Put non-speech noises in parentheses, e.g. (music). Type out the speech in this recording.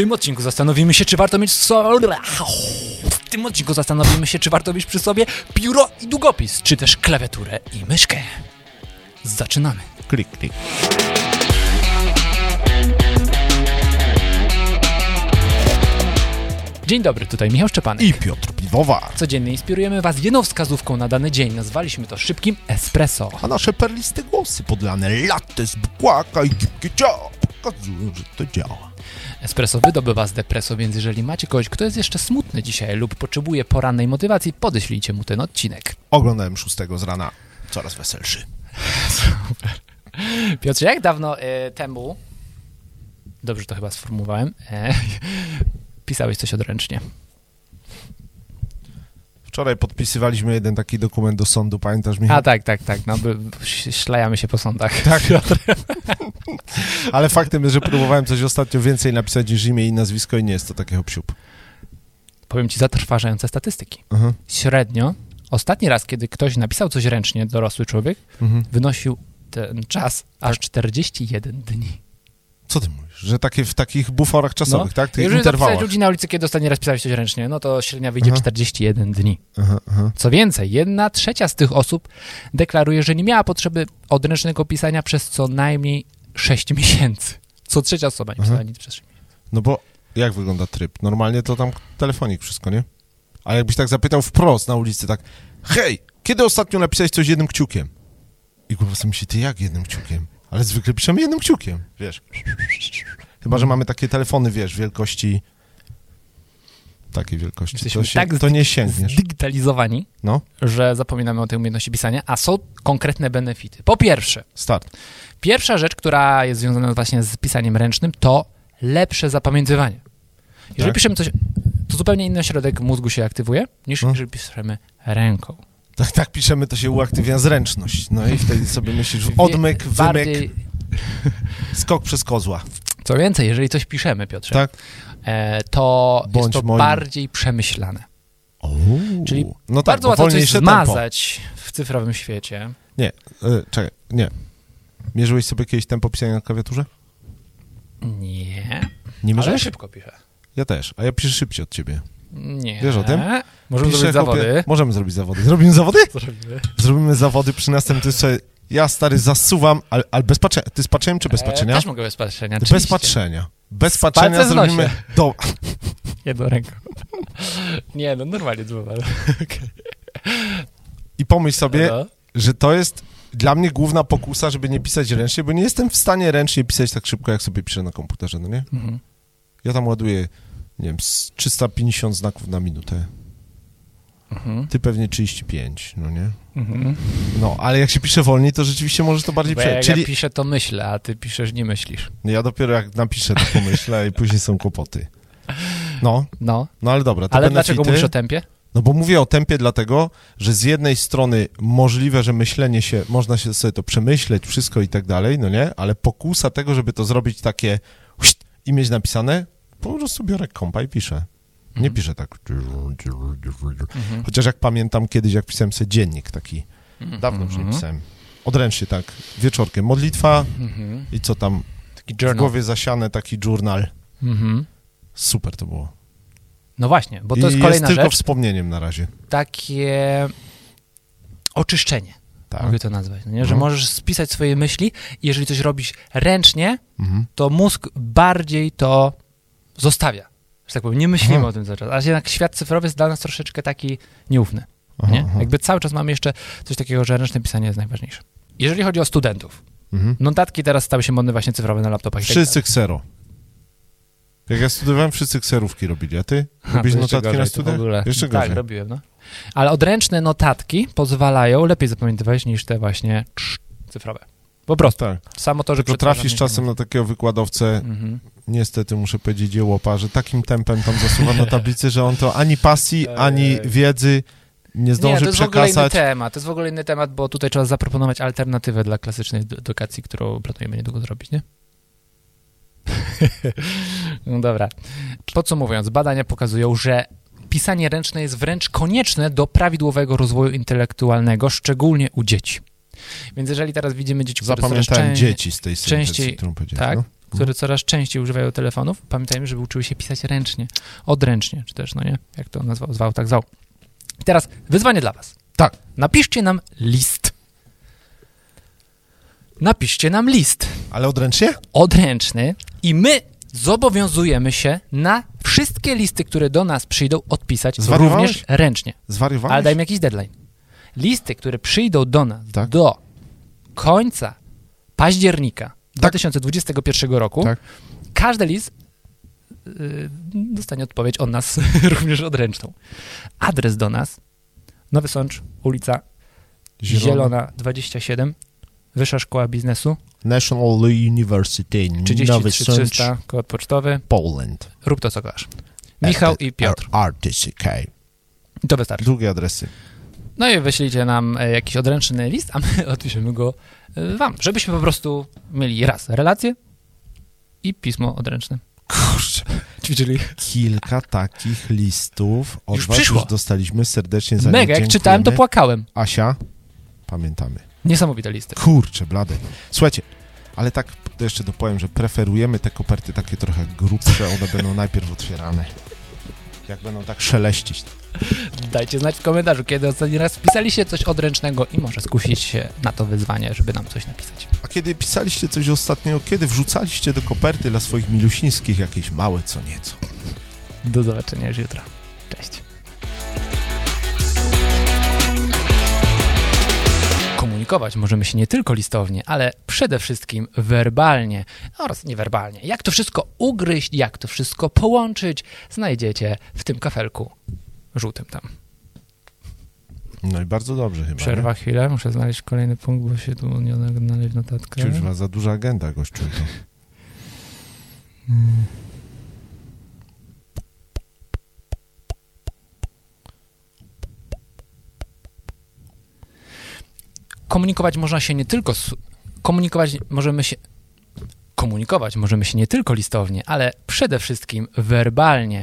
tym odcinku zastanowimy się, czy warto mieć so... W tym odcinku zastanowimy się, czy warto mieć przy sobie pióro i długopis, czy też klawiaturę i myszkę. Zaczynamy. Klik, klik. Dzień dobry, tutaj Michał Szczepanek. I Piotr Piwowa. Codziennie inspirujemy Was jedną wskazówką na dany dzień. Nazwaliśmy to szybkim espresso. A nasze perliste głosy podlane latte z bukłaka i pokazują, że to działa. Espresso wydobywa z depreso, więc jeżeli macie kogoś, kto jest jeszcze smutny dzisiaj lub potrzebuje porannej motywacji, podeślijcie mu ten odcinek. Oglądałem szóstego z rana. Coraz weselszy. Piotrze, jak dawno e, temu, dobrze to chyba sformułowałem, e, (laughs) pisałeś coś odręcznie? Wczoraj podpisywaliśmy jeden taki dokument do sądu, pamiętasz Michał? A tak, tak, tak, no szlajamy się po sądach. (laughs) Tak. (laughs) Ale faktem jest, że próbowałem coś ostatnio więcej napisać niż imię i nazwisko i nie jest to takie hop Powiem ci zatrważające statystyki. Mhm. Średnio, ostatni raz, kiedy ktoś napisał coś ręcznie, dorosły człowiek, Mhm. wynosił ten czas aż 41 dni. Co ty mówisz? Że takie w takich buforach czasowych, tak? Tych Jeżeli interwałach. ludzi na ulicy, kiedy ostatni raz pisałeś coś ręcznie, no to średnia wyjdzie Aha. 41 dni. Aha, aha. Co więcej, jedna trzecia z tych osób deklaruje, że nie miała potrzeby odręcznego pisania przez co najmniej 6 miesięcy. Co trzecia osoba nie pisała nic przez 6 miesięcy. No bo jak wygląda tryb? Normalnie to tam telefonik wszystko, nie? Ale jakbyś tak zapytał wprost na ulicy, tak hej, kiedy ostatnio napisałeś coś jednym kciukiem? I głowa sobie myśli, ty jak jednym kciukiem? Ale zwykle piszemy jednym kciukiem, wiesz. Chyba, że mamy takie telefony, wiesz, wielkości... Takiej wielkości. Jesteśmy To, się, tak to nie sięgniesz. Zdigitalizowani, No, że zapominamy o tej umiejętności pisania, a są konkretne benefity. Po pierwsze, start. pierwsza rzecz, która jest związana właśnie z pisaniem ręcznym, to lepsze zapamiętywanie. Jeżeli Tak. piszemy coś, to zupełnie inny środek mózgu się aktywuje, niż No. jeżeli piszemy ręką. Tak, tak piszemy, to się uaktywia zręczność. No i wtedy sobie myślisz, odmyk, wymyk, bardziej- skok przez kozła. Co więcej, jeżeli coś piszemy, Piotrze, Tak? e, to Bądź jest to moim- bardziej przemyślane. Czyli no tak, Bardzo łatwo coś wolniejsze tempo. zmazać w cyfrowym świecie. Nie, y, czekaj, nie. Mierzyłeś sobie kiedyś tempo pisania na klawiaturze? Nie, Nie ale mierzyłeś? szybko piszę. Ja też, a ja piszę szybciej od ciebie. Nie. Wiesz o tym? Możemy Piszę, zrobić zawody. Możemy zrobić zawody. Zrobimy zawody? (laughs) Zrobimy. Zrobimy zawody przy następnym sobie. Ja stary zasuwam, ale, ale bez patrzenia. Ty z patrzeniem czy bez E, patrzenia? też mogę bez patrzenia. bez oczywiście. patrzenia. Bez patrzenia zrobimy. Do... (laughs) Jedną ręką. (laughs) Nie, no normalnie dzwonię. I pomyśl sobie, No. że to jest dla mnie główna pokusa, żeby nie pisać ręcznie, bo nie jestem w stanie ręcznie pisać tak szybko, jak sobie piszę na komputerze, no nie? Mhm. Ja tam ładuję, nie wiem, z 350 znaków na minutę. Mhm. Ty pewnie 35, no nie? Mhm. No, ale jak się pisze wolniej, to rzeczywiście może to bardziej jak przejść. ja Czyli piszę, to myślę, a ty piszesz, nie myślisz. ja dopiero jak napiszę, to pomyślę i później są kłopoty. No, No, no ale dobra, ale dlaczego mówisz o tempie? No bo mówię o tempie dlatego, że z jednej strony możliwe, że myślenie się, można się sobie to przemyśleć, wszystko i tak dalej, no nie? Ale pokusa tego, żeby to zrobić takie i mieć napisane, po prostu biorę kompa i piszę. Nie Mhm. piszę tak. Mhm. Chociaż jak pamiętam kiedyś, jak pisałem sobie dziennik taki, dawno już nie Mhm. pisałem. Odręcznie tak, wieczorkiem. Modlitwa Mhm. i co tam, Taki w głowie zasiane taki journal. Mhm. Super to było. No właśnie, bo to I jest jest kolejna tylko rzecz, wspomnieniem na razie. takie oczyszczenie, Tak. mogę to nazwać, no nie? że No. możesz spisać swoje myśli i jeżeli coś robisz ręcznie, Mhm. to mózg bardziej to zostawia. Że tak powiem, nie myślimy Aha. o tym cały czas. A jednak świat cyfrowy jest dla nas troszeczkę taki nieufny. Aha, Nie? Jakby cały czas mamy jeszcze coś takiego, że ręczne pisanie jest najważniejsze. Jeżeli chodzi o studentów, Mhm. notatki teraz stały się modne właśnie cyfrowe na laptopach. i tak Wszyscy ksero. Jak ja studiowałem, wszyscy kserówki robili, a ty? Robisz notatki na gorzej, w studiach? ogóle. Jeszcze Tak, gorzej. robiłem, no. Ale odręczne notatki pozwalają lepiej zapamiętywać niż te właśnie cyfrowe. Po prostu. Tak. Samo to, że Tylko trafisz czasem na takiego wykładowcę, Mhm. niestety muszę powiedzieć jełopa, że takim tempem tam zasuwa na tablicy, że on to ani pasji, Ej. ani wiedzy nie Nie, zdąży to jest w ogóle inny przekazać. temat. To jest w ogóle inny temat, bo tutaj trzeba zaproponować alternatywę dla klasycznej ed- edukacji, którą planujemy niedługo zrobić, nie? (laughs) no dobra. Podsumowując, badania pokazują, że pisanie ręczne jest wręcz konieczne do prawidłowego rozwoju intelektualnego, szczególnie u dzieci. Więc jeżeli teraz widzimy dzieci, które Zapamiętałem dzieci z tej sentencji, częściej- którą tak, no. które coraz częściej używają telefonów, pamiętajmy, żeby uczyły się pisać ręcznie, odręcznie, czy też, no nie, jak to nazwał, zwał, tak zwał. I teraz wyzwanie dla was. Tak. Napiszcie nam list. Napiszcie nam list Ale odręcznie? odręczny i my zobowiązujemy się na wszystkie listy, które do nas przyjdą, odpisać Zwariowałeś? również ręcznie. Zwariowałeś? Ale dajmy jakiś deadline. Listy, które przyjdą do nas Tak. do końca października 2021 roku, Tak. każdy list y, dostanie odpowiedź od nas (laughs) również odręczną. Adres do nas Nowy Sącz, ulica Zielona, 27, Wyższa Szkoła Biznesu, National University Nowy 33300, kod pocztowy. Poland. Rób to, co kochasz. Michał i Piotr. RTCK. I to wystarczy. Drugie adresy. No i wyślijcie nam e, jakiś odręczny list, a my (laughs) odpiszemy go e, wam, żebyśmy po prostu mieli raz relację i pismo odręczne. Kurczę. Ćwiczyli. Kilka takich listów od Już was przyszło. już dostaliśmy. Serdecznie za Mega, jak czytałem, to płakałem. Asia, pamiętamy. Niesamowite listy. Kurczę, blade. Słuchajcie, ale tak to jeszcze dopowiem, że preferujemy te koperty takie trochę grubsze, one będą najpierw otwierane. Jak będą tak szeleścić. Dajcie znać w komentarzu, kiedy ostatni raz pisaliście coś odręcznego i może skusić się na to wyzwanie, żeby nam coś napisać. A kiedy pisaliście coś ostatnio, kiedy wrzucaliście do koperty dla swoich milusińskich jakieś małe co nieco? Do zobaczenia już jutro. Cześć. Komunikować możemy się nie tylko listownie, ale przede wszystkim werbalnie oraz niewerbalnie. Jak to wszystko ugryźć, jak to wszystko połączyć, znajdziecie w tym kafelku żółtym tam. No i bardzo dobrze chyba. Przerwa chwilę, muszę znaleźć kolejny punkt, bo się tu nie znaleźć notatkę. Nie? Kurwa, za duża agenda, gościu. (laughs) (laughs) komunikować można się nie tylko komunikować możemy się komunikować możemy się nie tylko listownie, ale przede wszystkim werbalnie.